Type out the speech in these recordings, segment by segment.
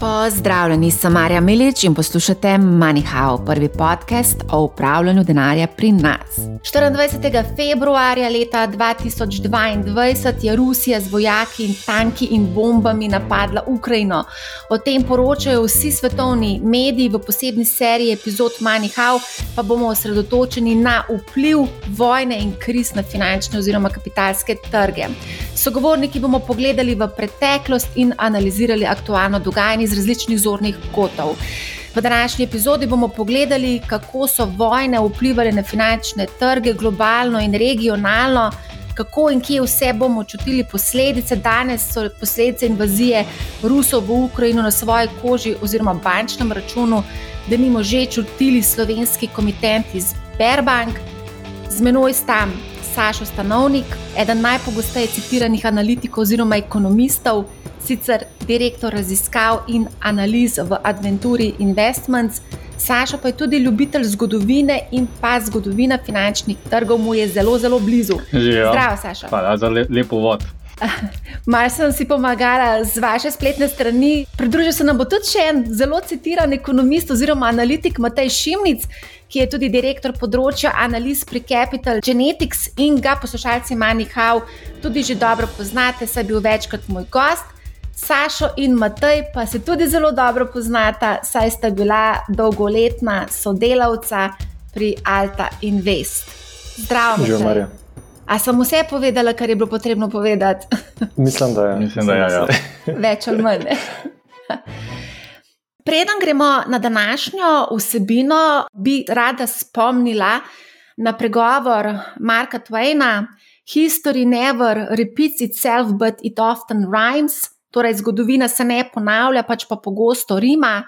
Pozdravljeni, sem Marja Milič in poslušate MoneyHow, prvi podcast o upravljanju denarja pri nas. 24. februarja leta 2022 je Rusija z vojaki in tanki in bombami napadla Ukrajino. O tem poročajo vsi svetovni mediji v posebni seriji epizod MoneyHow, pa bomo osredotočeni na vpliv vojne in kriz na finančne oziroma kapitalske trge. Sogovorniki bomo pogledali v preteklost in analizirali aktualno dogajanje iz različnih zornih kotov. V današnji epizodi bomo pogledali, kako so vojne vplivali na finančne trge globalno in regionalno, kako in kje vse bomo čutili posledice. Danes so posledice invazije Rusov v Ukrajino na svoji koži oziroma bančnem računu, da nimo že čutili slovenski komitent iz Berbank. Z menoj sta Sašo Stanovnik, eden najpogosteje citiranih analitikov oziroma ekonomistov sicer direktor raziskav in analiz v Adventuri Investments. Saša pa je tudi ljubitelj zgodovine in pa zgodovina finančnih trgov mu je zelo, zelo blizu. Zdravo, Saša. Hvala za le, lepo vod. Mal sem si pomagala z vaše spletne strani. Pridružil se nam bo tudi še en zelo citiran ekonomist oziroma analitik Matej Šimnic, ki je tudi direktor področja analiz pri Capital Genetics in ga poslušalci Manihau tudi že dobro poznate, saj je bil večkrat moj gost. Sašo in Matej pa se tudi zelo dobro poznata, saj sta bila dolgoletna sodelavca pri Alta Invest. Zdravo, Že Marja. A sem vse povedala, kar je bilo potrebno povedati? Mislim, da je. Mislim, da je. Ja. Več ali manj. Preden gremo na današnjo vsebino, bi rada spomnila na pregovor Marka Twaina: History never repeats itself, but it often rhymes. Torej, zgodovina se ne ponavlja, pač pa pogosto rima.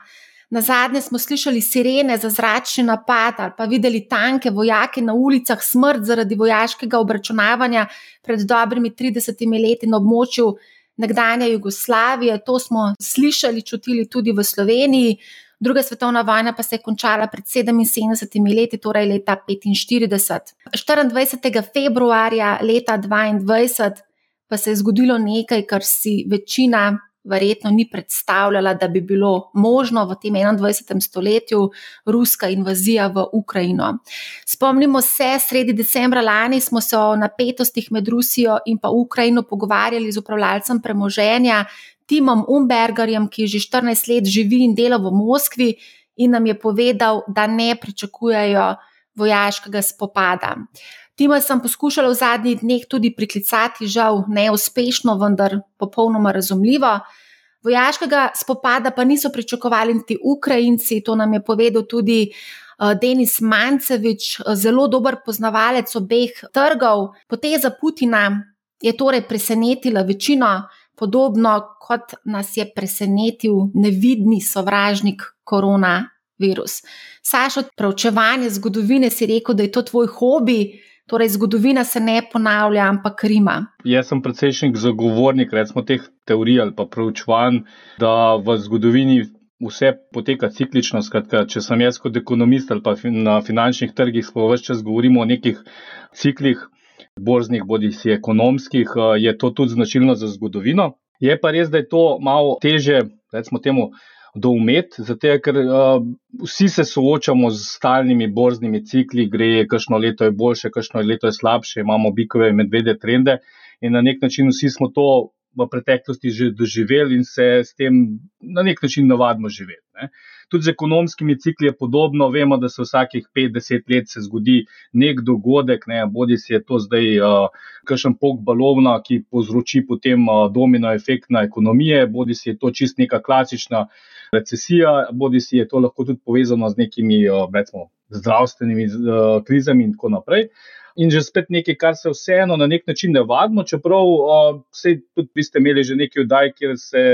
Na zadnje smo slišali sirene za zračni napad ali pa videli tanke vojake na ulicah, smrt zaradi vojaškega obračunavanja pred dobrimi 30 leti na območju nekdanje Jugoslavije. To smo slišali, čutili tudi v Sloveniji. Druga svetovna vojna pa se je končala pred 77 leti, torej leta 1945. 24. februarja leta 2022 pa se je zgodilo nekaj, kar si večina verjetno ni predstavljala, da bi bilo možno v tem 21. stoletju, ruska invazija v Ukrajino. Spomnimo se, sredi decembra lani smo se o napetostih med Rusijo in pa Ukrajino pogovarjali z upravljalcem premoženja Timom Umbergerjem, ki že 14 let živi in dela v Moskvi in nam je povedal, da ne pričakujejo vojaškega spopada. Tima sem poskušala v zadnjih dneh tudi priklicati, žal neuspešno, vendar popolnoma razumljivo. Vojaškega spopada pa niso pričakovali niti Ukrajinci, to nam je povedal tudi uh, Denis Mancevič, zelo dober poznavalec obeh trgov. Poteza Putina je torej presenetila večino, podobno kot nas je presenetil nevidni sovražnik koronavirus. Sašo, preučevanje zgodovine si rekel, da je to tvoj hobi. Torej, zgodovina se ne ponavlja, ampak rima. Jaz sem precejšnjik zagovornik recimo, teh teorij ali pa preučevanj, da v zgodovini vse poteka ciklično. Skratka, če sem jaz kot ekonomist ali pa na finančnih trgih, smo vse čas govorimo o nekih ciklih, borznih, bodi si ekonomskih, je to tudi značilno za zgodovino. Je pa res, da je to malo teže, recimo temu doumeti, zato ker uh, vsi se soočamo z stalnimi borznimi cikli, gre, kakšno leto je boljše, kakšno leto je slabše, imamo bikove in medvede trende in na nek način vsi smo to v preteklosti že doživeli in se s tem na nek način navadimo živeti. Ne. Tudi z ekonomskimi cikli je podobno, vemo, da se vsakih 5-10 let zgodi nek dogodek, ne, bodi si je to zdaj uh, kakšen pok balovna, ki povzroči potem uh, domino efekt na ekonomije, bodi si je to čist neka klasična recesija, bodi si je to lahko tudi povezano z nekimi recimo, zdravstvenimi krizami in tako naprej. In že spet nekaj, kar se vseeno na nek način ne vadimo, čeprav vse tudi vi ste imeli že nekaj oddaj, kjer se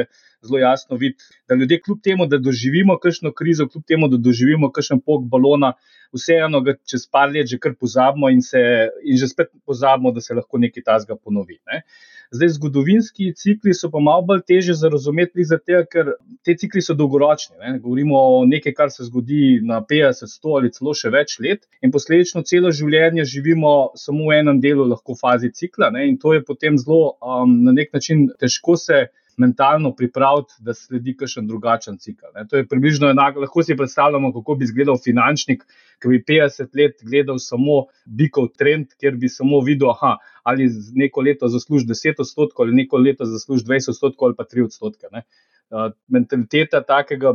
zelo jasno vidi, da ljudje kljub temu, da doživimo kakšno krizo, kljub temu, da doživimo kakšen pok balona, vseeno ga čez par let že kar pozabimo in, se, in že spet pozabimo, da se lahko nekaj tasga ponovi. Ne. Zdaj, zgodovinski cikli so pa malo bolj teže za razumeti, zato ker te cikli so dolgoročni. Ne. Govorimo o nekaj, kar se zgodi na 50, 100 ali celo še več let, in posledično celo življenje živimo samo v enem delu, lahko fazi cikla. Ne. In to je potem zelo um, na nek način težko se mentalno pripraviti, da sledi kakšen drugačen cikl. Ne. To je približno enako, lahko si predstavljamo, kako bi izgledal finančnik, ki bi 50 let gledal samo bikov trend, kjer bi samo videl, aha, ali neko leto zasluži 10 odstotkov, ali neko leto zasluži 20 odstotkov, ali pa 3 odstotke. Ne. Uh, mentaliteta takega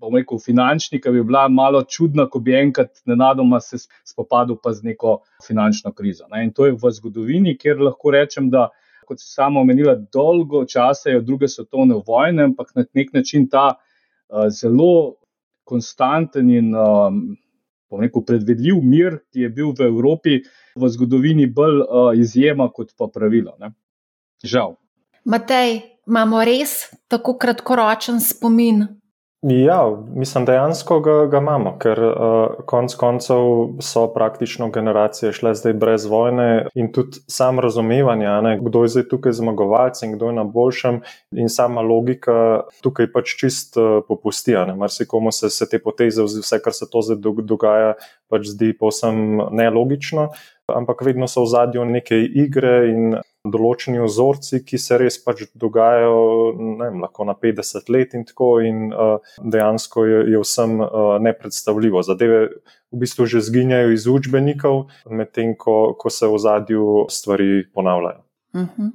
bom rekel, finančnika bi bila malo čudna, ko bi enkrat nenadoma se spopadel pa z neko finančno krizo. Ne. In to je v zgodovini, kjer lahko rečem, da, kot se sama omenila, dolgo časa je od druge svetovne vojne, ampak na nek način ta uh, zelo konstanten in um, rekel, predvedljiv mir, ki je bil v Evropi v zgodovini bolj uh, izjema kot pa pravilo. Ne. Žal. Matej, imamo res tako kratkoročen spomin Ja, mislim, dejansko ga, ga imamo, ker uh, konec koncev so praktično generacije šle zdaj brez vojne in tudi sam razumevanje, ne, kdo je zdaj tukaj zmagovalec in kdo je na boljšem, in sama logika tukaj pač čist uh, popusti. Marsikomu se, se te poteze, vse, kar se to zdaj dogaja, pač zdi povsem nelogično ampak vedno so v zadju neke igre in določeni vzorci, ki se res pač dogajajo ne, lahko na 50 let in tako, in uh, dejansko je, je vsem uh, nepredstavljivo. Zadeve v bistvu že zginjajo iz učbenikov, medtem ko, ko se v zadju stvari ponavljajo. Uh mhm. -huh.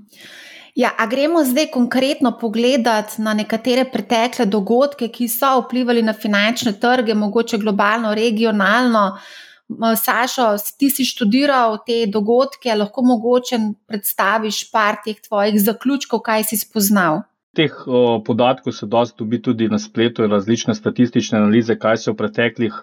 Ja, a gremo zdaj konkretno pogledati na nekatere pretekle dogodke, ki so vplivali na finančne trge, mogoče globalno, regionalno. Sašo, ti si študiral te dogodke, lahko mogoče predstaviš par teh tvojih zaključkov, kaj si spoznal. Teh o, podatkov se dosti dobi tudi na spletu in različne statistične analize, kaj se je v preteklih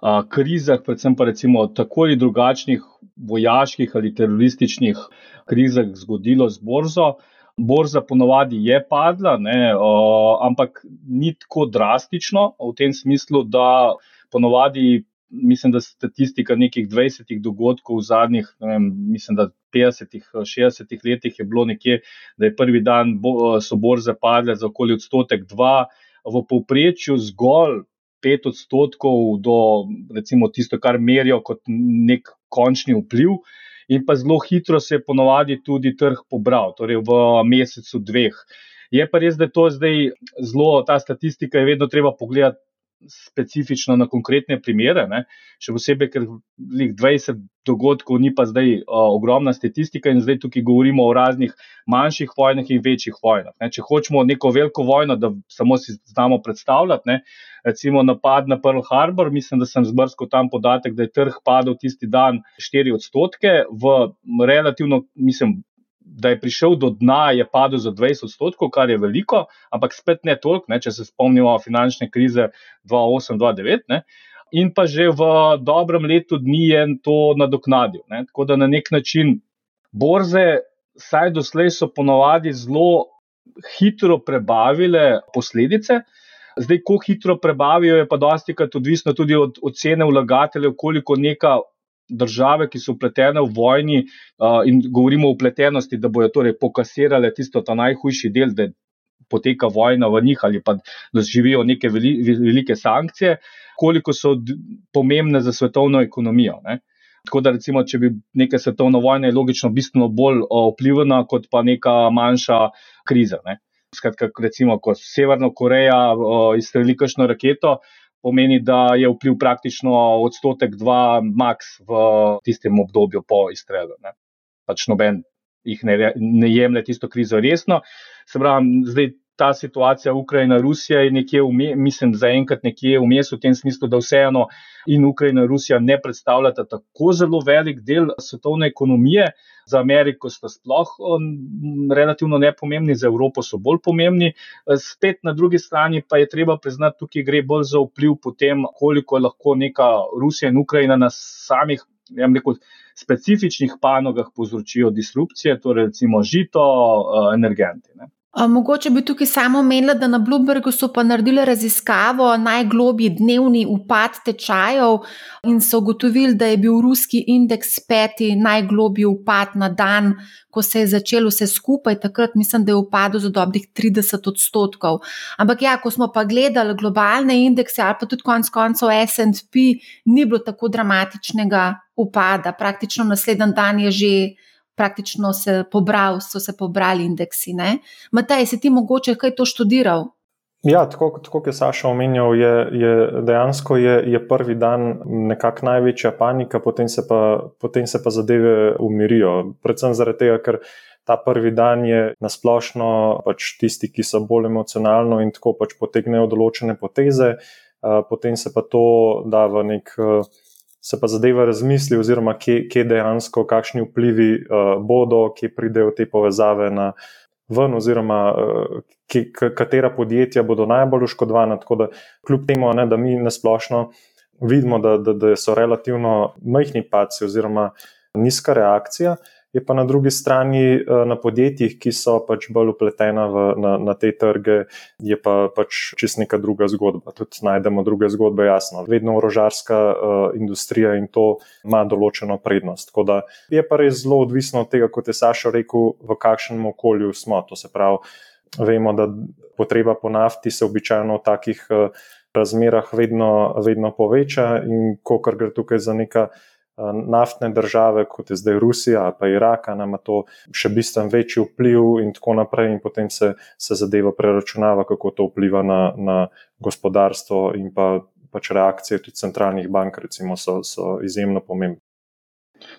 a, krizah, predvsem pa recimo tako ali drugačnih vojaških ali terorističnih krizah zgodilo z borzo. Borza ponovadi je padla, ne, o, ampak ni tako drastično v tem smislu, da ponovadi mislim, da statistika nekih 20 dogodkov v zadnjih, vem, mislim, da 50, 60 letih je bilo nekje, da je prvi dan bo, so borze padle za okoli odstotek, dva, v povprečju zgolj 5 odstotkov do recimo tisto, kar merijo kot nek končni vpliv. In pa zelo hitro se je ponovadi tudi trg pobral, torej v mesecu dveh. Je pa res, da je to zdaj zelo, ta statistika je vedno treba pogledati specifično na konkretne primere, ne? še posebej, ker jih 20 dogodkov ni pa zdaj uh, ogromna statistika in zdaj tukaj govorimo o raznih manjših vojnah in večjih vojnah. Ne? Če hočemo neko veliko vojno, da samo si znamo predstavljati, ne? recimo napad na Pearl Harbor, mislim, da sem zbrskal tam podatek, da je trg padel tisti dan 4 odstotke v relativno, mislim, da je prišel do dna, je padel za 20 odstotkov, kar je veliko, ampak spet ne toliko, ne, če se spomnimo finančne krize 2008-2009. In pa že v dobrem letu dni je to nadoknadil. Ne. Tako da na nek način borze, saj doslej so ponovadi zelo hitro prebavile posledice. Zdaj, kako hitro prebavijo, je pa dosti krat odvisno tudi od ocene vlagateljev, koliko neka države, ki so upletene v vojni, uh, in govorimo o upletenosti, da bojo torej pokasirale tisto najhujši del, da poteka vojna v njih ali pa da živijo neke veli, velike sankcije, koliko so pomembne za svetovno ekonomijo. Ne? Tako da, recimo, če bi neka svetovna vojna je logično bistveno bolj vplivna kot pa neka manjša kriza. Ne? Skratka, recimo, ko Severna Koreja izstreli kakšno raketo, pomeni, da je vpliv praktično odstotek, dva, max v tistem obdobju po izstrelu. Ne. Pač noben jih ne, ne jemlje tisto krizo resno. Se pravi, zdaj ta situacija Ukrajina-Rusija je nekje, vme, mislim, zaenkrat nekje vmes v tem smislu, da vseeno in Ukrajina in Rusija ne predstavljata tako zelo velik del svetovne ekonomije. Za Ameriko sta sploh relativno nepomembni, za Evropo so bolj pomembni. Spet na drugi strani pa je treba priznati, tukaj gre bolj za vpliv potem, koliko lahko neka Rusija in Ukrajina na samih, ja rekel, specifičnih panogah povzročijo disrupcije, torej recimo žito, eh, energenti. Ne. Mogoče bi tukaj samo omenila, da na Bloombergu so pa naredili raziskavo najglobji dnevni upad tečajev in so ugotovili, da je bil ruski indeks peti najglobji upad na dan, ko se je začelo vse skupaj. Takrat mislim, da je upadel za dobrih 30 odstotkov. Ampak ja, ko smo pa gledali globalne indekse ali pa tudi konec koncev SP, ni bilo tako dramatičnega upada. Praktično naslednji dan je že praktično se pobral, so se pobrali indeksi. Matej, si ti mogoče kaj to študiral? Ja, tako kot je Saša omenjal, je, je dejansko je, je prvi dan nekako največja panika, potem se, pa, potem se pa zadeve umirijo. Predvsem zaradi tega, ker ta prvi dan je nasplošno pač tisti, ki so bolj emocionalno in tako pač potegnejo določene poteze, potem se pa to da v nek. Se pa zadeva razmisli, oziroma kje, kje dejansko, kakšni vplivi uh, bodo, kje pridejo te povezave na ven, oziroma uh, ki, katera podjetja bodo najbolj oškodovana. Tako da, kljub temu, ne, da mi nasplošno vidimo, da, da, da so relativno majhni paci oziroma nizka reakcija, je pa na drugi strani eh, na podjetjih, ki so pač bolj upletena v, na, na te trge, je pa pač čist neka druga zgodba. Tudi najdemo druge zgodbe, jasno. Vedno orožarska uh, industrija in to ima določeno prednost. Tako da je pa res zelo odvisno od tega, kot je Saša rekel, v kakšnem okolju smo. To se pravi, Vemo, da potreba po nafti se običajno v takih eh, razmerah vedno, vedno poveča, in ko gre tukaj za neka naftne države, kot je zdaj Rusija ali pa Irak, ima to še bistveno večji vpliv, in tako naprej, in potem se, se zadeva preračunava, kako to vpliva na, na gospodarstvo in pa. Pač reakcije tudi centralnih bank, recimo, so, so izjemno pomembne.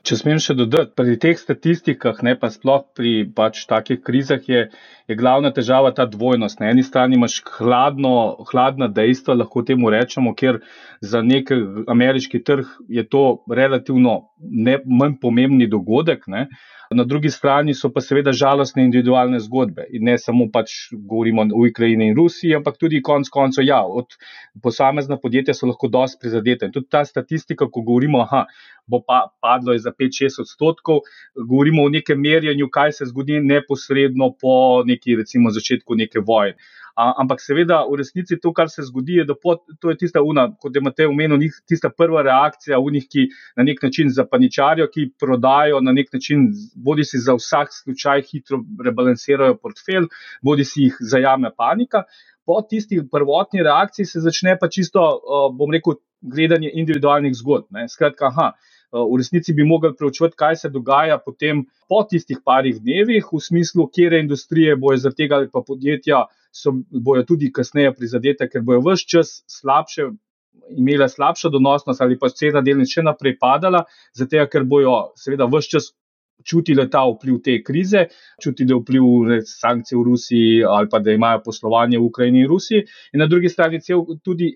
Če smem še dodati, pri teh statistikah, ne pa sploh pri pač takih krizah, je, je glavna težava ta dvojnost. Na eni strani imaš hladno, hladna dejstva, lahko temu rečemo, ker za nek ameriški trg je to relativno ne, manj pomembni dogodek. Ne. Na drugi strani so pa seveda žalostne individualne zgodbe. In ne samo pač govorimo o Ukrajini in Rusiji, ampak tudi konc koncev, ja, od posamezna podjetja so lahko dosti prizadete. In tudi ta statistika, ko govorimo, da bo pa padlo za 5-6 odstotkov, govorimo o nekem merjenju, kaj se zgodi neposredno po neki, recimo, začetku neke vojne. Ampak seveda, v resnici to, kar se zgodi, je, da pot, to je tista una, kot je Matej omenil, tista prva reakcija unih, ki na nek način zapaničarijo, ki prodajo na nek način, bodi si za vsak slučaj hitro rebalansirajo portfelj, bodi si jih zajame panika. Po tisti prvotni reakciji se začne pa čisto, bom rekel, gledanje individualnih zgodb. Ne. Skratka, aha. V resnici bi mogli preučiti, kaj se dogaja potem po tistih parih dnevih, v smislu, kje industrije bojo zaradi tega ali pa podjetja so, bojo tudi kasneje prizadete, ker bojo vse čas slabše, imele slabšo donosnost ali pa cena delnic še naprej padala, zato ker bojo seveda vse čas. Čutili ta vpliv te krize, čutili vpliv sankcij v Rusiji, ali pa da imajo poslovanje v Ukrajini in Rusiji, in na drugi strani, cel, tudi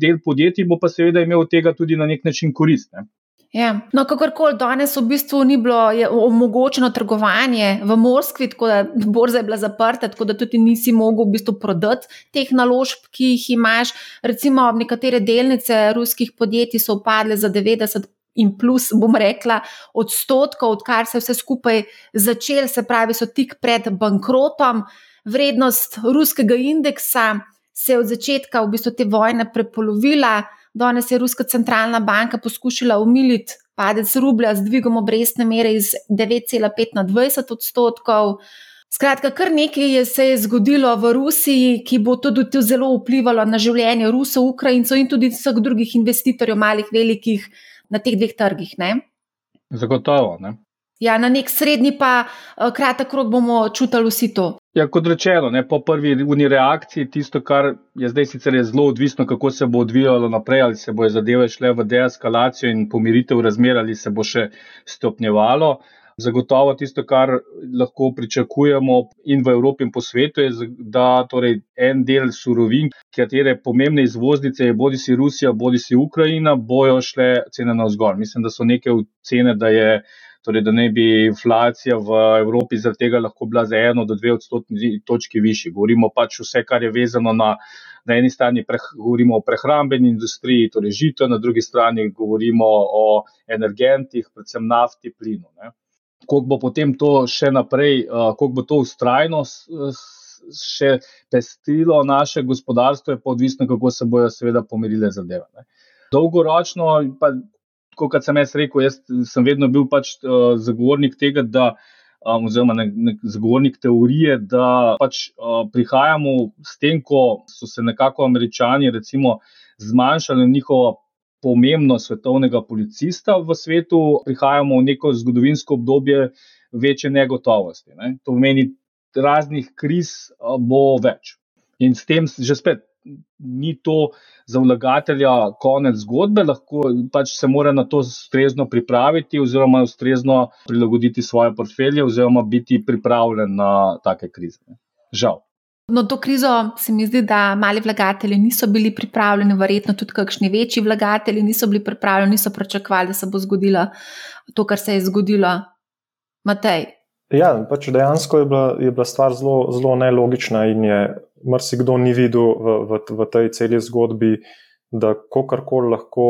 del podjetij bo pa seveda imel od tega tudi na nek način korist. Ne. Ja. No, kakorkoli danes v bistvu ni bilo omogočeno trgovanje v Moskvi, tako da borza je bila zaprta, tako da tudi nisi mogel v bistvu prodati teh naložb, ki jih imaš. Recimo, nekatere delnice ruskih podjetij so upadle za 90. In plus, bom rekla, odstotkov, odkar se je vse skupaj začelo, se pravi, so tik pred bankrotom. Vrednost ruskega indeksa se je od začetka v bistvu te vojne prepolovila. Danes je Ruska centralna banka poskušala umiliti padec rublja z dvigom obrestne mere iz 9,5 na 20 odstotkov. Skratka, kar nekaj je se je zgodilo v Rusiji, ki bo tudi zelo vplivalo na življenje Rusov, Ukrajincev in tudi vseh drugih investitorjev, malih, velikih, na teh dveh trgih. Ne? Zagotovo. Ne? Ja, na nek srednji pa eh, kratek rok bomo čutili vsi to. Ja, kot rečeno, ne, po prvi uni reakciji, tisto, kar je zdaj sicer je zelo odvisno, kako se bo odvijalo naprej, ali se bojo zadeve šle v deeskalacijo in pomiritev razmer, ali se bo še stopnjevalo. Zagotovo tisto, kar lahko pričakujemo in v Evropi in po svetu, je, da torej, en del surovin, katere pomembne izvoznice je bodi si Rusija, bodi si Ukrajina, bojo šle cene na vzgor. Mislim, da so neke ocene, da je torej da ne bi inflacija v Evropi zaradi tega lahko bila za eno do dve odstotni točki višji. Govorimo pač vse, kar je vezano na, na eni strani, preh, govorimo o prehrambeni industriji, torej žito, na drugi strani govorimo o energentih, predvsem nafti, plinu. Ne. Kako bo potem to še naprej, kako bo to ustrajno še pestrilo naše gospodarstvo, je pa odvisno, kako se bojo seveda pomirile zadeve. Ne. Dolgoročno pa kot sem jaz rekel, jaz sem vedno bil pač uh, zagovornik tega, da, um, oziroma ne, ne, zagovornik teorije, da pač uh, prihajamo s tem, ko so se nekako američani recimo zmanjšali njihovo pomembnost svetovnega policista v svetu, prihajamo v neko zgodovinsko obdobje. večje negotovosti. Ne. To pomeni, raznih kriz bo več. In s tem že spet ni to za vlagatelja konec zgodbe, lahko pač se mora na to ustrezno pripraviti, oziroma ustrezno prilagoditi svoje portfelje, oziroma biti pripravljen na take krize. Žal. No, to krizo se mi zdi, da mali vlagatelji niso bili pripravljeni, verjetno tudi kakšni večji vlagatelji niso bili pripravljeni, niso pričakovali, da se bo zgodilo to, kar se je zgodilo. Matej. Ja, pač dejansko je bila, je bila stvar zelo, zelo nelogična in je marsikdo ni videl v, v, v tej celi zgodbi, da kakorkoli lahko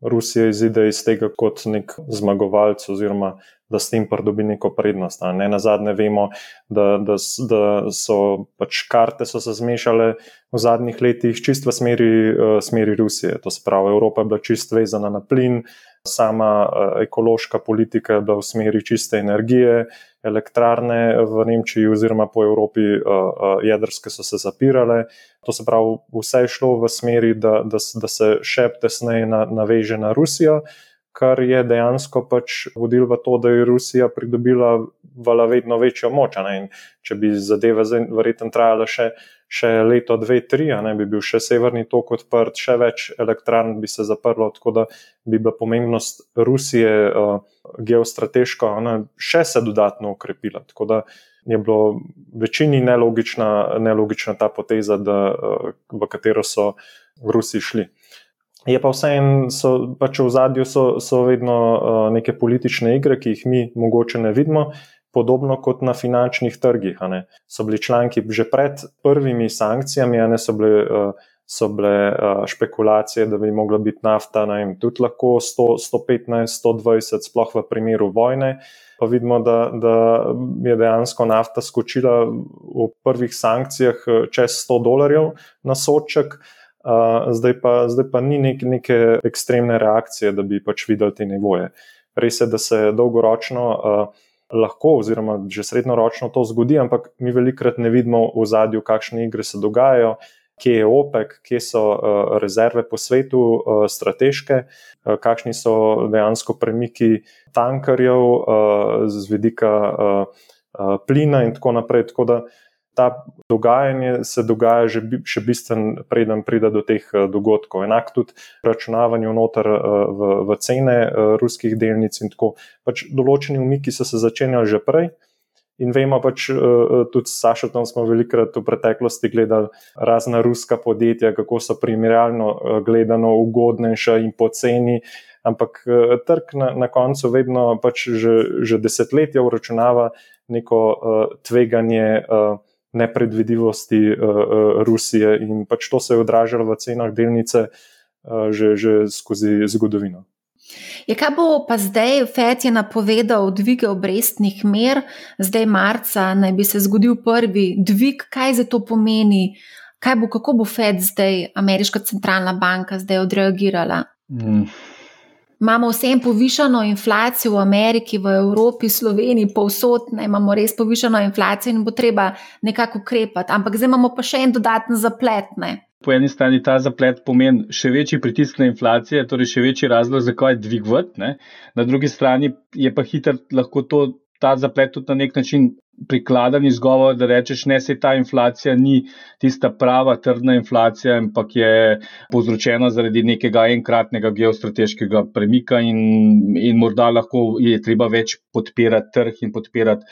Rusija izide iz tega kot nek zmagovalec, oziroma da s tem pridobi neko prednost. Ne na zadnje vemo, da, da, da so pač karte so se zmešale v zadnjih letih čist v smeri, uh, smeri Rusije. To se pravi, Evropa je bila čist vezana na plin, sama uh, ekološka politika je bila v smeri čiste energije, elektrarne v Nemčiji oziroma po Evropi uh, uh, jedrske so se zapirale. To se pravi, vse je šlo v smeri, da, da, da se še tesneje na, naveže na Rusijo kar je dejansko pač vodilo v to, da je Rusija pridobila vedno večjo moč. Če bi zadeve verjetno trajale še, še leto, dve, tri, ne, bi bil še severni tok odprt, še več elektrarn bi se zaprlo, tako da bi bila pomembnost Rusije uh, geostrateško ne, še se dodatno ukrepila. Tako da je bilo večini nelogična, nelogična ta poteza, da, uh, v katero so Rusi šli. Je pa vseeno, pač v zadju so, so vedno uh, neke politične igre, ki jih mi mogoče ne vidimo, podobno kot na finančnih trgih. So bili članki že pred prvimi sankcijami, ne so bile, uh, so bile uh, špekulacije, da bi mogla biti nafta vem, tudi lahko 100, 115, 120, sploh v primeru vojne. Pa vidimo, da, da je dejansko nafta skočila v prvih sankcijah čez 100 dolarjev na soček zdaj, pa, zdaj pa ni nek, neke ekstremne reakcije, da bi pač videli te nivoje. Res je, da se dolgoročno uh, lahko, oziroma že srednjeročno to zgodi, ampak mi velikrat ne vidimo v zadju, kakšne igre se dogajajo. Kje je OPEC, kje so uh, rezerve po svetu, uh, strateške, uh, kakšni so dejansko premiki tankerjev uh, z vidika uh, uh, plina, in tako naprej. Tako da, uh, ta dogajanje se dogaja že, še bistveno preden pride do teh eh, dogodkov. Enako tudi računavanje noter eh, v, v cene eh, ruskih delnic in tako. Pač določeni umiki so se začenjali že prej. In vemo pač, tudi Sašotom smo velikrat v preteklosti gledali razna ruska podjetja, kako so primerjalno gledano ugodnejša in poceni, ampak trg na, na koncu vedno pač že, že desetletja uračunava neko uh, tveganje nepredvidivosti uh, uh, Rusije in pač to se je odražalo v cenah delnice uh, že, že skozi zgodovino. Je, ja, kaj bo pa zdaj, FED je napovedal dvige obrestnih mer, zdaj marca naj bi se zgodil prvi dvig, kaj za to pomeni, bo, kako bo FED zdaj, ameriška centralna banka, zdaj odreagirala? Mm imamo vsem povišeno inflacijo v Ameriki, v Evropi, Sloveniji, povsod, ne, imamo res povišeno inflacijo in bo treba nekako ukrepati. Ampak zdaj imamo pa še en dodaten zaplet. Ne. Po eni strani ta zaplet pomeni še večji pritisk na inflacijo, torej še večji razlog, zakaj dvigovati, na drugi strani je pa hitro lahko to, ta zaplet tudi na nek način prikladen izgovor, da rečeš, ne se ta inflacija ni tista prava trdna inflacija, ampak je povzročena zaradi nekega enkratnega geostrateškega premika in, in morda lahko je treba več podpirati trg in podpirati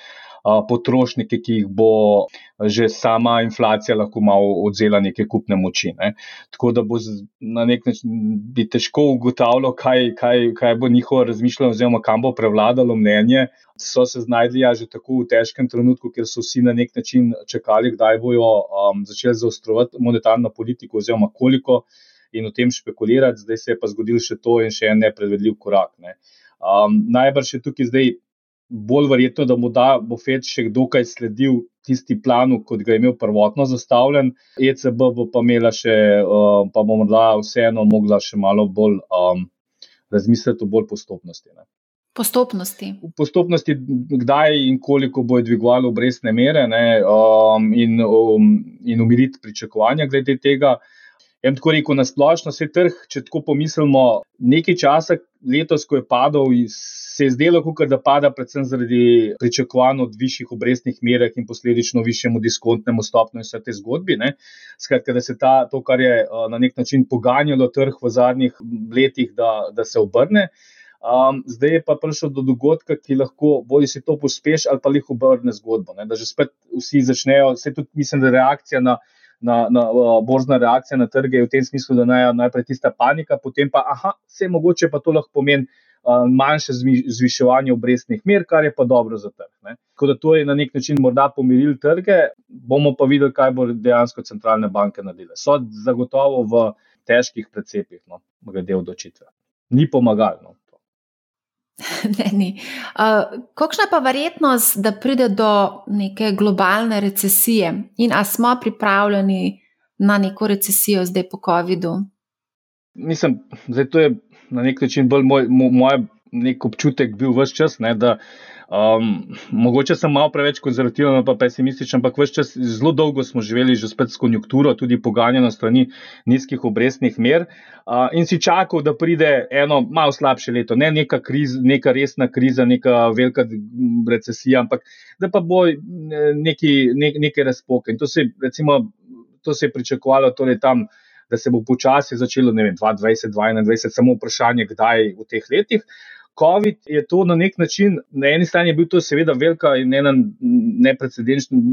potrošnike, ki jih bo že sama inflacija lahko malo odzela neke kupne moči. Ne. Tako da bo na nek način bi težko ugotavljal, kaj, kaj, kaj bo njihovo razmišljanje, oziroma kam bo prevladalo mnenje. So se znašli ja, že tako v težkem trenutku, ker so vsi na nek način čakali, kdaj bojo um, začeli zaostrovati monetarno politiko, oziroma koliko in o tem špekulirati. Zdaj se je pa zgodil še to in še en nepredvedljiv korak. Ne. Um, najbrž je tukaj zdaj bolj verjetno, da bo, da bo FED še dokaj sledil tisti planu, kot ga je imel prvotno zastavljen. ECB bo pa imela še, uh, pa bo morda vseeno mogla še malo bolj um, razmisliti o bolj postopnosti. Ne. Postopnosti. Postopnosti, kdaj in koliko bo dvigovalo obrestne mere, ne, um, in, um, in umiriti pričakovanja glede tega. Ja, tako rekel, na splošno se trg, če tako pomislimo, nekaj časa letos, ko je padal, se je zdelo, da pada predvsem zaradi pričakovanj od višjih obrestnih merah in posledično višjemu diskontnemu stopnju in vse te zgodbi. Ne. Skratka, da se ta, to, kar je na nek način poganjalo trg v zadnjih letih, da, da se obrne. Um, zdaj je pa prišel do dogodka, ki lahko bodi se to pospeši ali pa jih obrne zgodbo. Ne. Da že spet vsi začnejo, vse tudi mislim, da reakcija na na, na borzna reakcija na trge, v tem smislu, da naj, najprej tista panika, potem pa, aha, vse mogoče pa to lahko pomeni. Manjše zviševanje obrestnih mer, kar je pa dobro za trg. Tako da to je na nek način morda pomiril trge, bomo pa videli, kaj bo dejansko centralne banke naredile. So zagotovo v težkih precepih, no, glede odločitve. Ni pomagalo. No. Ne, ni. Uh, kakšna pa verjetnost, da pride do neke globalne recesije in ali smo pripravljeni na neko recesijo zdaj po COVID-u? Mislim, da je to na nek način bolj moj, moj nek občutek bil vse čas, ne, da Um, mogoče sem malo preveč konzervativen, pa pesimističen, ampak vse čas zelo dolgo smo živeli že spet s konjunkturo, tudi poganjeno strani nizkih obrestnih mer uh, in si čakal, da pride eno malo slabše leto, ne neka, kriz, neka resna kriza, neka velika recesija, ampak da pa bo neki, ne, nekaj razpoke. In to se, recimo, to se je pričakovalo torej tam. Da se bo počasi začelo, ne vem, 2020, 2021, samo vprašanje, kdaj v teh letih. COVID je to na nek način, na eni strani je bil to seveda velika in ena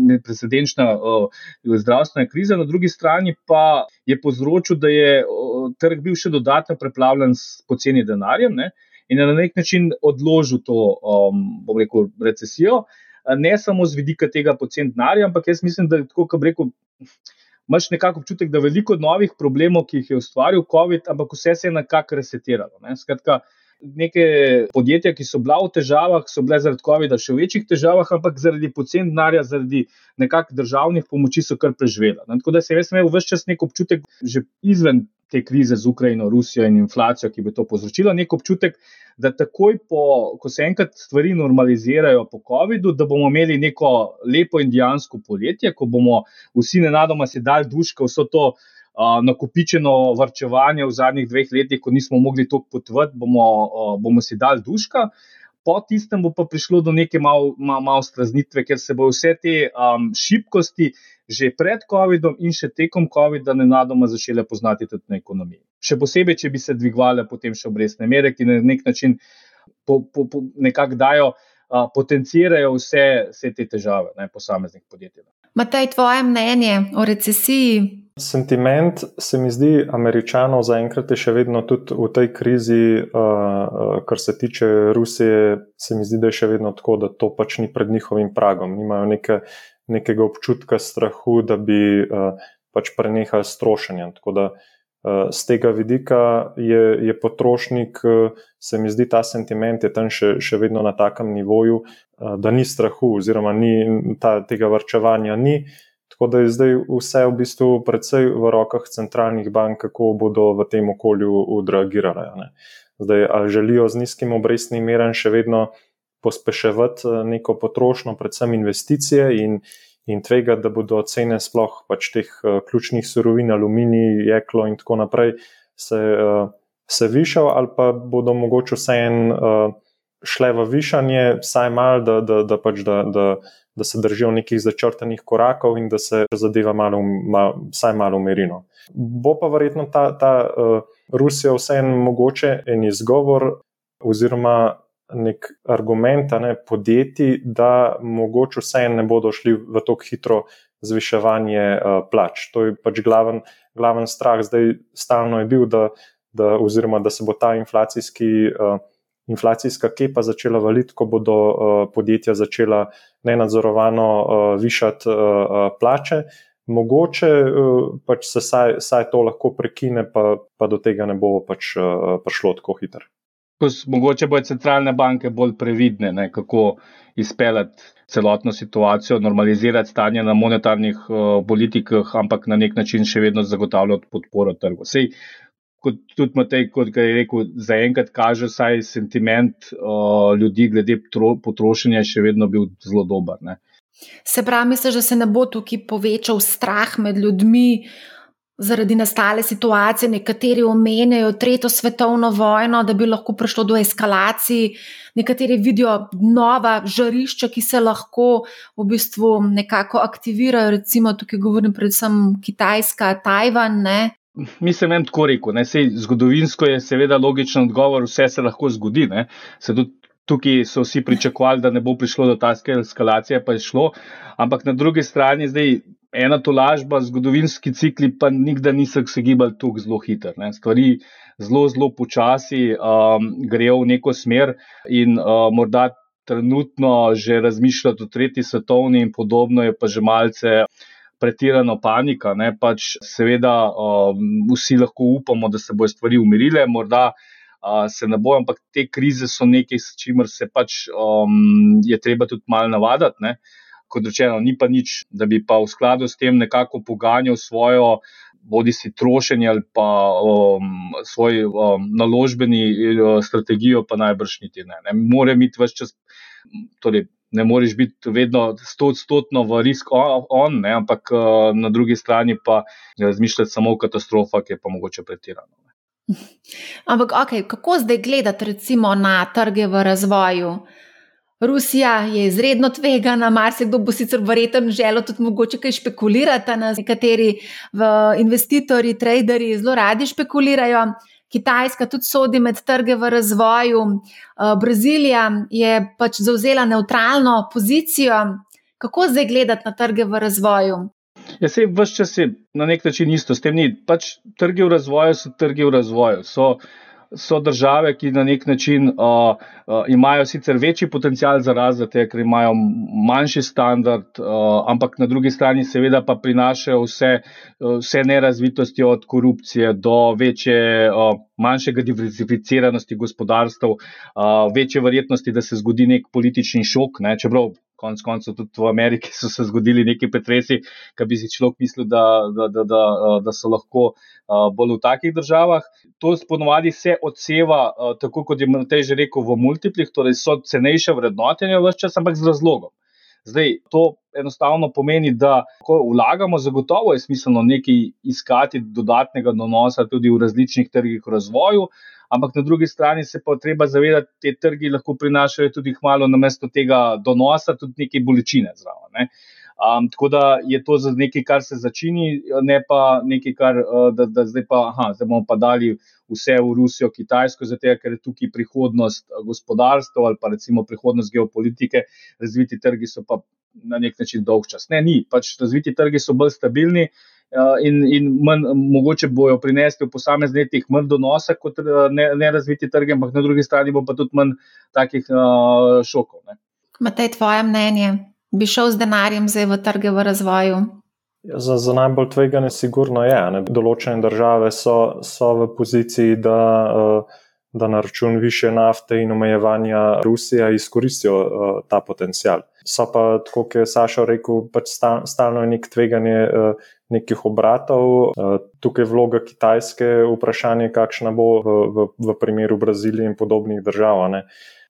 neprecedenčna uh, zdravstvena kriza, na drugi strani pa je povzročil, da je uh, trg bil še dodatno preplavljen s poceni denarjem ne, in je na nek način odložil to, um, bom rekel, recesijo. Ne samo z vidika tega pocen denarja, ampak jaz mislim, da je tako, kot rekel. Máš nekako občutek, da je veliko novih problemov, ki jih je ustvaril COVID, ampak vse se je nekako resetiralo. Ne? Skratka, uh, neke podjetja, ki so bila v težavah, so bile zaradi COVID-a še v večjih težavah, ampak zaradi pocen denarja, zaradi nekakšnih državnih pomoči so kar preživela. Tako da se jaz imel vse čas nek občutek, že izven te krize z Ukrajino, Rusijo in inflacijo, ki bi to povzročila, nek občutek, da takoj po, ko se enkrat stvari normalizirajo po COVID-u, da bomo imeli neko lepo indijansko poletje, ko bomo vsi nenadoma si dali duška vso to nakupičeno vrčevanje v zadnjih dveh letih, ko nismo mogli to potvrditi, bomo, bomo si dali duška. Po tistem bo pa prišlo do neke malo mal, mal straznitve, ker se bo vse te um, šibkosti že pred COVID-om in še tekom COVID-a nenadoma začele poznati tudi na ekonomiji. Še posebej, če bi se dvigovale potem še obrestne mere, ki na nek način po, po, po, nekako dajo, uh, potencirajo vse, vse te težave ne, posameznih podjetij. Matej, tvoje mnenje o recesiji Sentiment se mi zdi, američanov zaenkrat je še vedno tudi v tej krizi, uh, kar se tiče Rusije, se mi zdi, da je še vedno tako, da to pač ni pred njihovim pragom. Nimajo neke, nekega občutka strahu, da bi uh, pač prenehali strošenje. Tako da uh, z tega vidika je, je potrošnik, uh, se mi zdi, ta sentiment je tam še, še vedno na takem nivoju, uh, da ni strahu, oziroma ni, ta, tega vrčevanja ni. Tako da je zdaj vse v bistvu predvsej v rokah centralnih bank, kako bodo v tem okolju odreagirale. Zdaj, ali želijo z nizkim obrestnim meram še vedno pospeševati eh, neko potrošnjo, predvsem investicije in, in tvega, da bodo cene sploh pač teh uh, ključnih surovin, aluminij, jeklo in tako naprej se, uh, se višal, ali pa bodo mogoče vseeno uh, šle v višanje, vsaj malo, da, da, da pač da. da da se držijo nekih začrtanih korakov in da se zadeva malo, mal, vsaj malo umirino. Bo pa verjetno ta, ta uh, Rusija vseeno mogoče en izgovor oziroma nek argument ne, podjetij, da mogoče vseeno ne bodo šli v tako hitro zviševanje uh, plač. To je pač glaven, glaven strah, zdaj stalno je bil, da, da, oziroma da se bo ta inflacijski. Uh, inflacijska kepa začela valiti, ko bodo uh, podjetja začela nenadzorovano uh, višati uh, plače. Mogoče uh, pač se saj, saj to lahko prekine, pa, pa do tega ne bo pač, uh, prišlo tako hitro. Mogoče bodo centralne banke bolj previdne, ne, kako izpeljati celotno situacijo, normalizirati stanje na monetarnih uh, politikah, ampak na nek način še vedno zagotavljati podporo trgu. Sej, kot tudi Matej, kot je rekel, zaenkrat kaže, saj sentiment uh, ljudi glede potrošnja še vedno bil zelo dober. Ne. Se pravi, misliš, da se ne bo tukaj povečal strah med ljudmi zaradi nastale situacije, nekateri omenjajo tretjo svetovno vojno, da bi lahko prišlo do eskalacij, nekateri vidijo nova žarišča, ki se lahko v bistvu nekako aktivirajo, recimo tukaj govorim predvsem Kitajska, Tajvan. Ne? Mislim, da je tako rekel. Sej, zgodovinsko je seveda logičen odgovor, vse se lahko zgodi. Tukaj so vsi pričakovali, da ne bo prišlo do take eskalacije, pa je šlo. Ampak na drugi strani, zdaj, ena tolažba, zgodovinski cikli, pa nikdar niso se gibali tako zelo hitro. Stvari zelo, zelo počasi um, grejo v neko smer, in uh, morda trenutno že razmišljati o tretji svetovni, in podobno je pa že malce. Pretirano panika, ne pač, seveda, um, vsi lahko upamo, da se bodo stvari umirile, morda uh, se ne bo, ampak te krize so nekaj, s čimer se pač um, je treba tudi malo navaditi. Kot rečeno, ni pa nič, da bi pa v skladu s tem nekako poganjal svojo, bodi si trošenje ali pa um, svoj um, naložbeni uh, strategijo, pa najbrž niti ne. Ne more biti več čas. Torej, Ne moreš biti vedno stotno v risk on, on ne, ampak uh, na drugi strani pa razmišljati samo o katastrofah, je pa mogoče pretirano. Ampak, okay, kako zdaj gledati, recimo, na trge v razvoju? Rusija je izredno tvegana, marsikdo bo sicer verjeten želel tudi mogoče kaj špekulirati, na nekateri investitorji, traderi zelo radi špekulirajo. Kitajska tudi sodi med trge v razvoju, eh, Brazilija je pač zauzela neutralno pozicijo. Kako zdaj gledati na trge v razvoju? Ja, se vse čas je na nek način isto, s tem ni. Pač trge v razvoju so trge v razvoju. So, so države, ki na nek način uh, uh, imajo sicer večji potencial za razvoj, ker imajo manjši standard, uh, ampak na drugi strani seveda pa prinašajo vse, uh, vse nerazvitosti od korupcije do večje, uh, manjšega diverzificiranosti gospodarstv, uh, večje verjetnosti, da se zgodi nek politični šok. Ne, čeprav konec koncev tudi v Ameriki so se zgodili neki pretresi, ki bi si človek mislil, da, da, da, da, da so lahko bolj v takih državah. To ponovadi se odseva, tako kot je Matej že rekel, v multiplih, torej so cenejše vrednotenje vse čas, ampak z razlogom. Zdaj, to enostavno pomeni, da ko vlagamo, zagotovo je smiselno nekaj iskati dodatnega donosa tudi v različnih trgih v razvoju, ampak na drugi strani se pa treba zavedati, da te trgi lahko prinašajo tudi malo na mesto tega donosa, tudi nekaj bolečine zraven. Ne. Um, tako da je to nekaj, kar se začini, ne pa nekaj, kar uh, da, da zdaj pa, aha, zdaj bomo pa dali vse v Rusijo, Kitajsko, zato ker je tukaj prihodnost gospodarstva ali pa recimo prihodnost geopolitike, razviti trgi so pa na nek način dolg čas. Ne, ni, pač razviti trgi so bolj stabilni, uh, Eh, in, in manj, mogoče bojo prinesli v posameznih letih manj donosa kot eh, nerazviti ne trg, ampak na drugi strani bo pa tudi manj takih uh, šokov. Matej, tvoje mnenje, bi šel z denarjem zdaj v trge v razvoju? Ja, za, za najbolj tvegane, sigurno je. Ne. Določene države so, so v poziciji, da. Uh, da na račun više nafte in omejevanja Rusija izkoristijo uh, ta potencial. So pa, tako kot je Saša rekel, pač stalno je nek tveganje uh, nekih obratov. Uh, tukaj je vloga Kitajske, vprašanje, kakšna bo v, v, v primeru Brazilije in podobnih držav. Ne?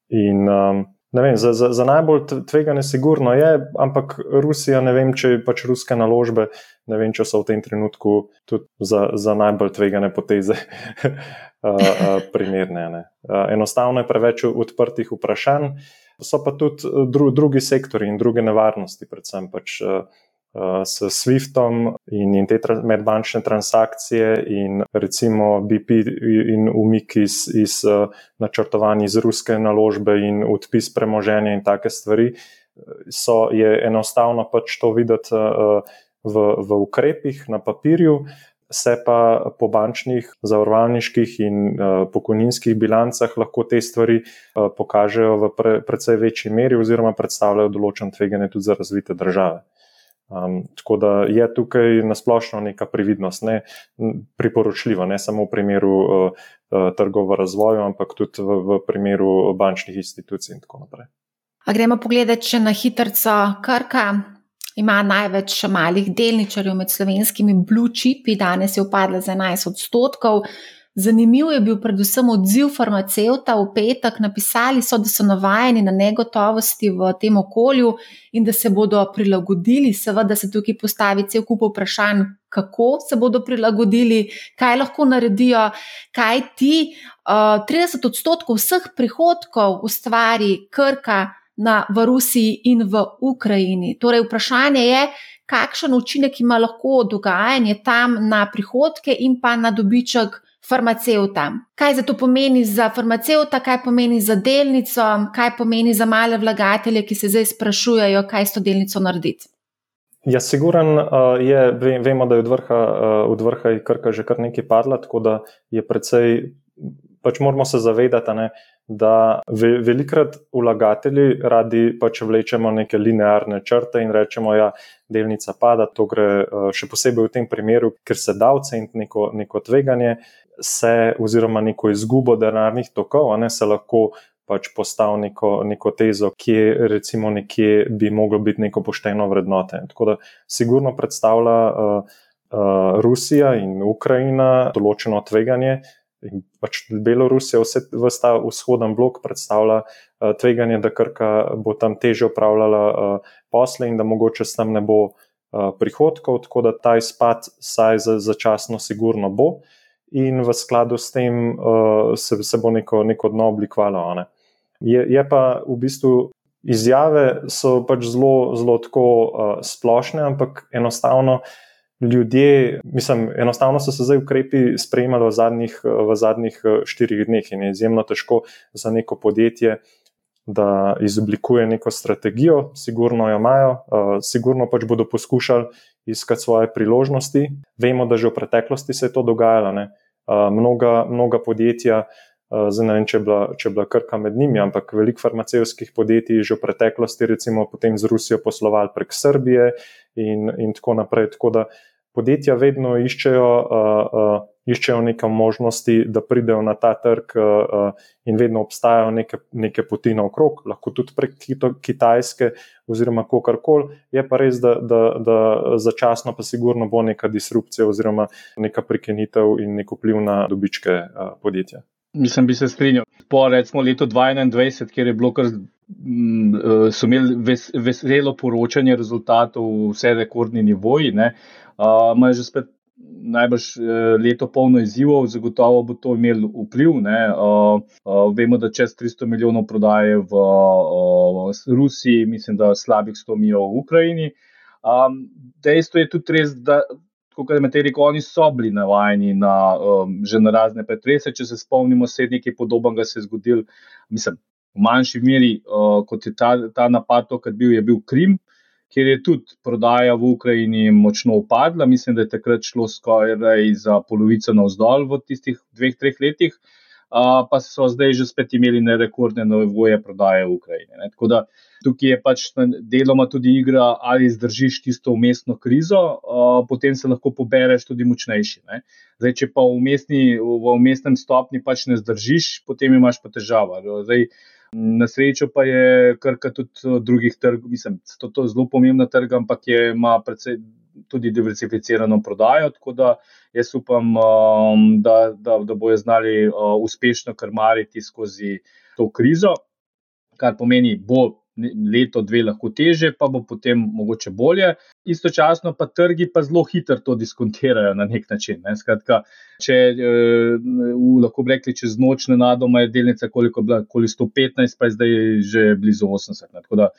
In um, Vem, za, za, za najbolj tvegane, sigurno je, ampak Rusija, ne vem, če pač ruske naložbe, ne vem, če so v tem trenutku tudi za, za najbolj tvegane poteze primerne. Enostavno je preveč odprtih vprašanj, so pa tudi dru, drugi sektori in druge nevarnosti, predvsem pač. Eh, s SWIFT-om in, in te tra medbančne transakcije, in recimo BP in umik iz, iz uh, načrtovanja iz ruske naložbe in odpis premoženja in take stvari, so, je enostavno pač to videti uh, v, v ukrepih na papirju. Se pa po bančnih, zavarovalniških in uh, pokojninskih bilancah lahko te stvari uh, pokažejo v pre, precej večji meri, oziroma predstavljajo določen tveganje tudi za razvite države. Um, tako da je tukaj nasplošno neka previdnost, ne priporočljiva, ne samo v primeru uh, trgov v razvoju, ampak tudi v, v primeru bančnih institucij in tako naprej. A gremo pogledati, če na hitrca Krka ima največ malih delničarjev med slovenskimi blue chipi, danes je upadla za 11 odstotkov. Zanimiv je bil predvsem odziv farmacevta v petek. Napisali so, da so navajeni na negotovosti v tem okolju in da se bodo prilagodili. Seveda se tukaj postavi cel kup vprašanj, kako se bodo prilagodili, kaj lahko naredijo, kaj ti uh, 30 odstotkov vseh prihodkov ustvari Krka na, v Rusiji in v Ukrajini. Torej, vprašanje je, kakšen učinek ima lahko dogajanje tam na prihodke in pa na dobiček farmacevta. Kaj za to pomeni za farmacevta, kaj pomeni za delnico, kaj pomeni za male vlagatelje, ki se zdaj sprašujejo, kaj s to delnico narediti. Ja, siguren je, vemo, da je od vrha, od vrha Krka že kar nekaj padla, tako da je precej, pač moramo se zavedati, ne, da ve, velikrat vlagatelji radi pač vlečemo neke linearne črte in rečemo, da ja, delnica pada, to gre še posebej v tem primeru, ker se da oceniti neko, neko tveganje se, oziroma neko izgubo denarnih tokov, ne se lahko pač postavi neko, neko tezo, ki je recimo nekje bi moglo biti neko pošteno vrednote. Tako da sigurno predstavlja uh, uh, Rusija in Ukrajina določeno tveganje. In pač Belorusija, vse ta vzhoden blok, predstavlja uh, tveganje, da Krka bo tam teže upravljala uh, posle in da mogoče s tem ne bo uh, prihodkov, tako da ta izpad, saj za, začasno, sigurno bo. Uh, in v skladu s tem uh, se, se bo neko, neko dno oblikovalo. Ne. Je, je pa v bistvu izjave so pač zelo, zelo tako uh, splošne, ampak enostavno. Ljudje, mislim, enostavno so se zdaj ukrepi sprejemali v zadnjih, v zadnjih štirih dneh in je izjemno težko za neko podjetje, da izoblikuje neko strategijo, sigurno jo imajo, uh, sigurno pač bodo poskušali iskati svoje priložnosti. Vemo, da že v preteklosti se je to dogajalo. Ne? mnoga, mnoga podjetja, zdaj ne vem, če je, bila, če je bila krka med njimi, ampak veliko farmacevskih podjetij že v preteklosti, recimo, potem z Rusijo poslovali prek Srbije in, in tako naprej. Tako da podjetja vedno iščejo. Uh, uh, iščejo neke možnosti, da pridejo na ta trg, uh, in vedno obstajajo neke, neke poti naokrog, lahko tudi prek Kitajske, oziroma kakorkoli. Je pa res, da, da, da začasno, pa sigurno bo neka disrupcija, oziroma neka prekinitev in nek vpliv na dobičke uh, podjetja. Mislim, bi se strinjal. Po recimo letu 2021, kjer je bilo kar. Mm, so imeli ves, veselo poročanje rezultatov, vse rekordni nivoji, imajo uh, že spet najbrž eh, leto polno izzivov, zagotovo bo to imelo vpliv. Uh, uh, vemo, da čez 300 milijonov prodaje v uh, Rusiji, mislim, da slabih 100 milijonov v Ukrajini. Um, dejstvo je tudi res, da. Kot je Matej rekel, oni so bili navajeni na um, že na razne pretrese. Če se spomnimo, se je nekaj podobnega se zgodil, mislim, v manjši meri, uh, kot je ta, ta napad, ki je bil, je bil Krim, kjer je tudi prodaja v Ukrajini močno upadla. Mislim, da je takrat šlo skoraj za polovico navzdol v tistih dveh, treh letih, uh, pa so zdaj že spet imeli nerekordne novoje prodaje v Ukrajini. Ne. Tako da tukaj je pač deloma tudi igra, ali zdržiš tisto umestno krizo, uh, potem se lahko pobereš tudi močnejši. Ne. Zdaj, če pa v, umestni, v umestnem stopni pač ne zdržiš, potem imaš pa težava. Zdaj, Na srečo pa je krka tudi eh, drugih trgov, mislim, je to zelo pomembna trg, ampak je, ima predvsej tudi diversificirano prodajo. Tako da jaz upam, um, da, da, da bojo znali uh, uspešno krmariti skozi to krizo, kar pomeni, bo leto, dve lahko teže, pa bo potem mogoče bolje. Istočasno pa trgi pa zelo hitro to diskontirajo na nek način. Ne. Skratka, če eh, lahko bi rekli, čez noč na nadoma je delnica koliko bila, okoli 115, pa je zdaj že blizu 80. Ne. Tako da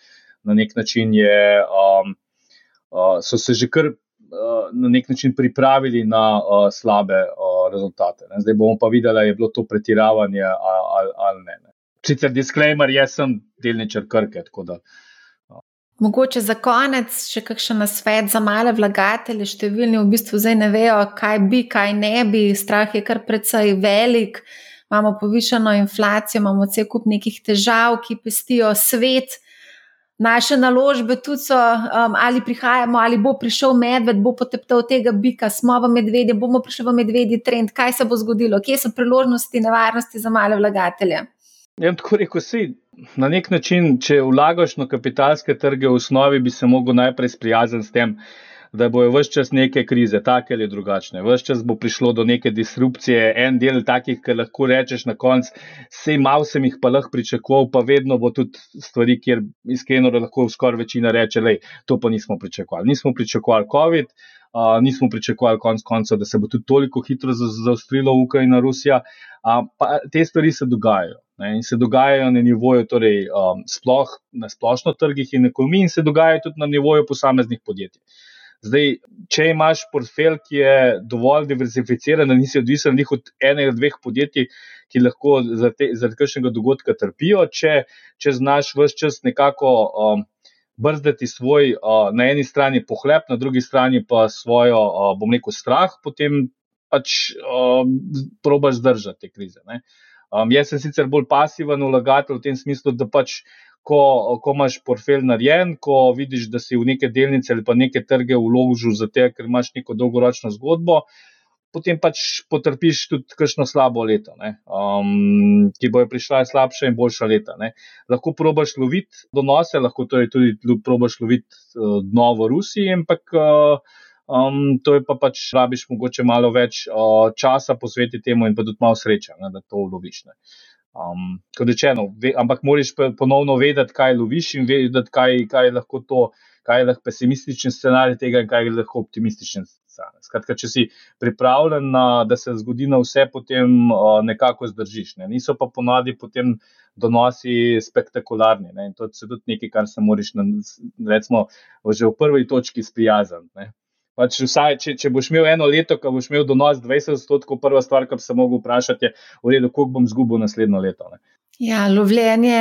na nek način je, um, uh, so se že kar. Uh, na nek način pripravili na uh, slabe uh, rezultate. Ne. Zdaj bomo pa videli, ali je bilo to pretiravanje ali, ali, ali ne. ne. Sicer disclaimer, jaz sem delničar krke. No. Mogoče za konec še kakšen nasvet za male vlagatelje. Številni v bistvu zdaj ne vejo, kaj bi, kaj ne bi. Strah je kar precej velik, imamo povišeno inflacijo, imamo cel kup nekih težav, ki pestijo svet. Naše naložbe tudi so, um, ali prihajamo, ali bo prišel medved, bo poteptal tega bika, smo v medvedju, bomo prišli v medvedji trend, kaj se bo zgodilo, kje so priložnosti, nevarnosti za male vlagatelje. Ja, tako rekel si, na nek način, če vlagaš na kapitalske trge v osnovi, bi se lahko najprej sprijaznil s tem, da bojo vse čas neke krize, take ali drugačne. Vse čas bo prišlo do neke disrupcije, en del takih, ki lahko rečeš na koncu, sej mal sem jih pa lahko pričakoval, pa vedno bo tudi stvari, kjer iskreno lahko skoraj večina reče, da to pa nismo pričakovali. Nismo pričakovali COVID. Uh, nismo pričakovali, konc koncev, da se bo tudi toliko hitro zaostrilo Ukrajina, Rusija. Uh, te stvari se dogajajo. Ne, in se dogajajo na nivoju, torej um, sploh na splošno trgih in ekonomiji, in se dogajajo tudi na nivoju posameznih podjetij. Zdaj, če imaš portfelj, ki je dovolj diversificiran, da nisi odvisen od enega, dveh podjetij, ki lahko zaradi, kakšnega dogodka trpijo, če, če znaš vse čas nekako um, brzdati svoj, uh, na eni strani pohlep, na drugi strani pa svojo, uh, bom rekel, strah, potem pač um, probaš zdržati te krize. Ne. Um, jaz sem sicer bolj pasiven vlagatelj v tem smislu, da pač, ko, ko imaš portfelj narejen, ko vidiš, da si v neke delnice ali pa neke trge vložil, zato ker imaš neko dolgoročno zgodbo, potem pač potrpiš tudi kakšno slabo leto, um, ki bojo prišla slabša in boljša leta. Ne. Lahko probaš loviti donose, lahko torej tudi probaš loviti uh, dno v Rusiji, ampak. Uh, Um, to je pa pač, rabiš mogoče malo več uh, časa posvetiti temu in pa tudi malo sreče, ne, da to uloviš. Um, kot rečeno, ve, ampak moraš ponovno vedeti, kaj loviš in vedeti, kaj, kaj je lahko to, kaj je lahko pesimističen scenarij tega in kaj je lahko optimističen scenarij. Skratka, če si pripravljen, na, da se zgodi na vse, potem uh, nekako zdržiš. Ne. Niso pa ponadi potem donosi spektakularni. Ne. In to je tudi nekaj, kar se moraš, recimo, že v prvi točki sprijazniti. Pač vsaj, če, če boš imel eno leto, ko boš imel donos 20 odstotkov, prva stvar, kar bi se lahko vprašal, je, redu, koliko bom izgubil naslednjo leto. Ne? Ja, lovljenje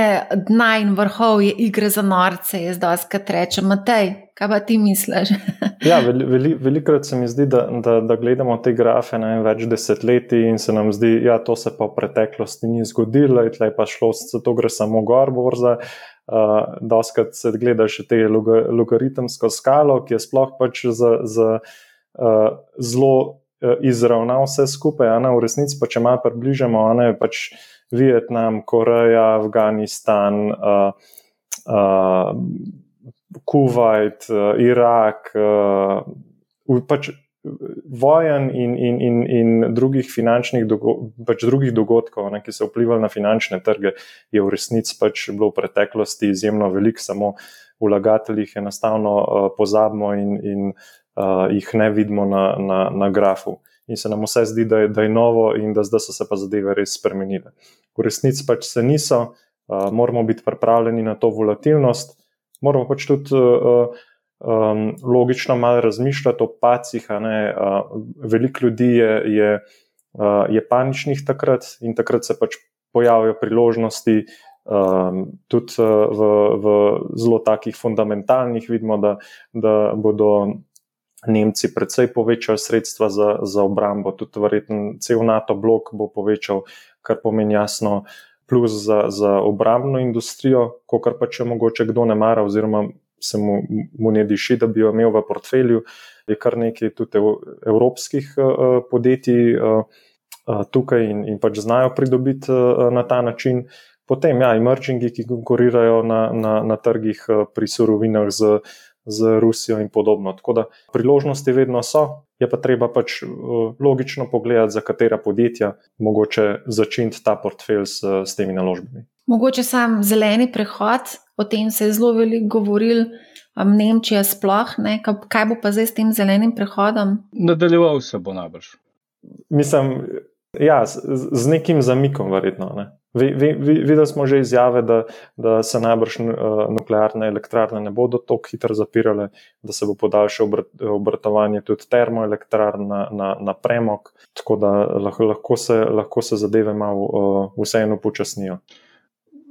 dna in vrhov je igra za norce, jaz da skrat rečem, Matej, kaj pa ti misliš? ja, veli, veli, velikrat se mi zdi, da, da, da gledamo te grafe na več desetletij in se nam zdi, da ja, to se pa v preteklosti ni zgodilo, in tleh pa šlo, zato gre samo gor, borza. Uh, Doskrat se gleda še te logaritmsko skalo, ki je sploh pač za, za uh, zelo uh, izravnal vse skupaj. Ne, v resnici pa če malo približamo, ne pač Vietnam, Koreja, Afganistan, uh, uh, Kuwait, uh, Irak, uh, pač vojen in, in, in, in drugih finančnih dogo pač drugih dogodkov, ne, ki so vplivali na finančne trge, je v resnici pač bilo v preteklosti izjemno veliko, samo vlagateljih enostavno uh, pozabimo in, in uh, jih ne vidimo na, na, na grafu. In se nam vse zdi, da je, da je novo, in da zdaj so se pa zadeve res spremenile. V resnici pač se niso, uh, moramo biti pripravljeni na to volatilnost, moramo pač tudi. Uh, um, logično malo razmišljati o pacih. Uh, veliko ljudi je, je, uh, je paničnih takrat in takrat se pač pojavijo priložnosti. Um, tudi v, v zelo takih fundamentalnih vidimo, da, da bodo Nemci predvsej povečali sredstva za, za obrambo, tudi verjetno cel NATO blok bo povečal, kar pomeni jasno plus za, za obrambno industrijo, kot pa če mogoče kdo ne mara, oziroma se mu, mu ne diši, da bi jo imel v portfelju. Je kar nekaj tudi evropskih uh, podjetij uh, uh, tukaj in, in pač znajo pridobiti uh, na ta način. Potem, ja, emergingi, ki konkurirajo na, na, na trgih uh, pri surovinah z, z Rusijo in podobno. Tako da priložnosti vedno so, je pa treba pač uh, logično pogledati, za katera podjetja mogoče začeti ta portfelj s, s temi naložbami. Mogoče sam zeleni prehod, o tem se je zelo veliko govoril, um, Nemčija sploh, ne? kaj bo pa zdaj s tem zelenim prehodom? Nadaljeval se bo najbrž. Mislim, ja, z, z nekim zamikom, verjetno. Ne? Videli smo že izjave, da, da se najbrž uh, nuklearne elektrarne ne bodo tako hitro zapirale, da se bo podaljšalo obrat, obratovanje tudi termoelektrarn na, na, na premog, tako da lahko, lahko, se, lahko se zadeve malo uh, vseeno počasnijo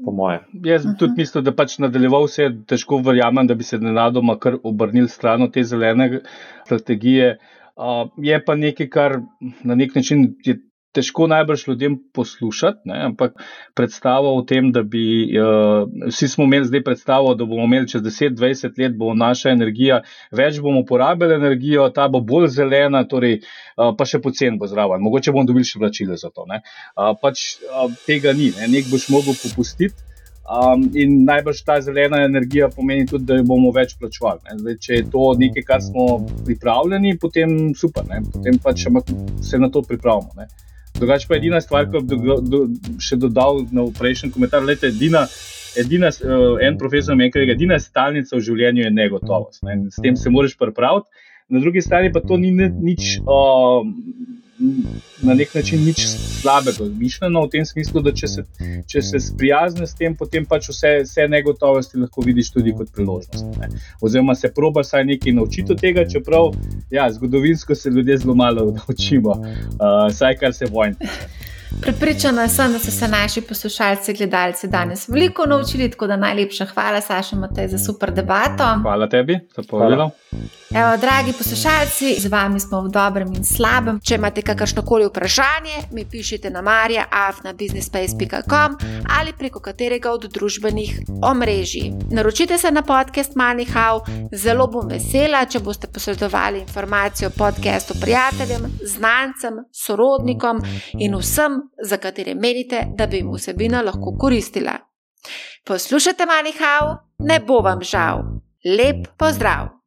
po moje. Jaz tudi mislim, da pač nadaljeval se je težko verjamem, da bi se nenadoma kar obrnil stran od te zelene strategije. Uh, je pa nekaj, kar na nek način je težko najbrž ljudem poslušati, ne? ampak predstava o tem, da bi uh, vsi smo imeli zdaj predstavo, da bomo imeli čez 10-20 let, bo naša energija, več bomo porabili energijo, ta bo bolj zelena, torej, uh, pa še pocen bo zraven. Mogoče bomo dobili še vračile za to. Uh, pač uh, tega ni, ne? nek boš mogel popustiti. Um, in najbrž ta zelena energija pomeni tudi, da jo bomo več plačevali. Zdaj, če je to nekaj, kar smo pripravljeni, potem super, ne? potem pač se na to pripravimo. Ne? Drugače pa edina stvar, ki bi do, do, še dodal na prejšnji komentar, je, edina, edina, uh, en profesor mi je rekel, edina stalnica v življenju je negotovost. Ne? S tem se moraš pripraviti, na drugi strani pa to ni nič. Uh, na nek način nič slabega, mišljeno v tem smislu, da če se, če se sprijazne s tem, potem pač vse, vse negotovosti lahko vidiš tudi kot priložnost. Ne. Oziroma se proba saj nekaj naučiti od tega, čeprav ja, zgodovinsko se ljudje zelo malo naučimo, uh, saj kar se vojne. Pripričana sem, da so se naši poslušalci, gledalci danes veliko naučili, tako da najlepša hvala, Saša, Matej, za super debato. Hvala tebi, za povedal. Evo, dragi poslušalci, z vami smo v dobrem in slabem. Če imate kakršno koli vprašanje, mi pišite na marja.afnabusinessspace.com ali preko katerega od družbenih omrežij. Naročite se na podcast Manihau, zelo bom vesela, če boste posredovali informacijo o podkastu prijateljem, znancem, sorodnikom in vsem, za katere menite, da bi jim vsebina lahko koristila. Poslušajte Manihau, ne bo vam žal. Lep pozdrav!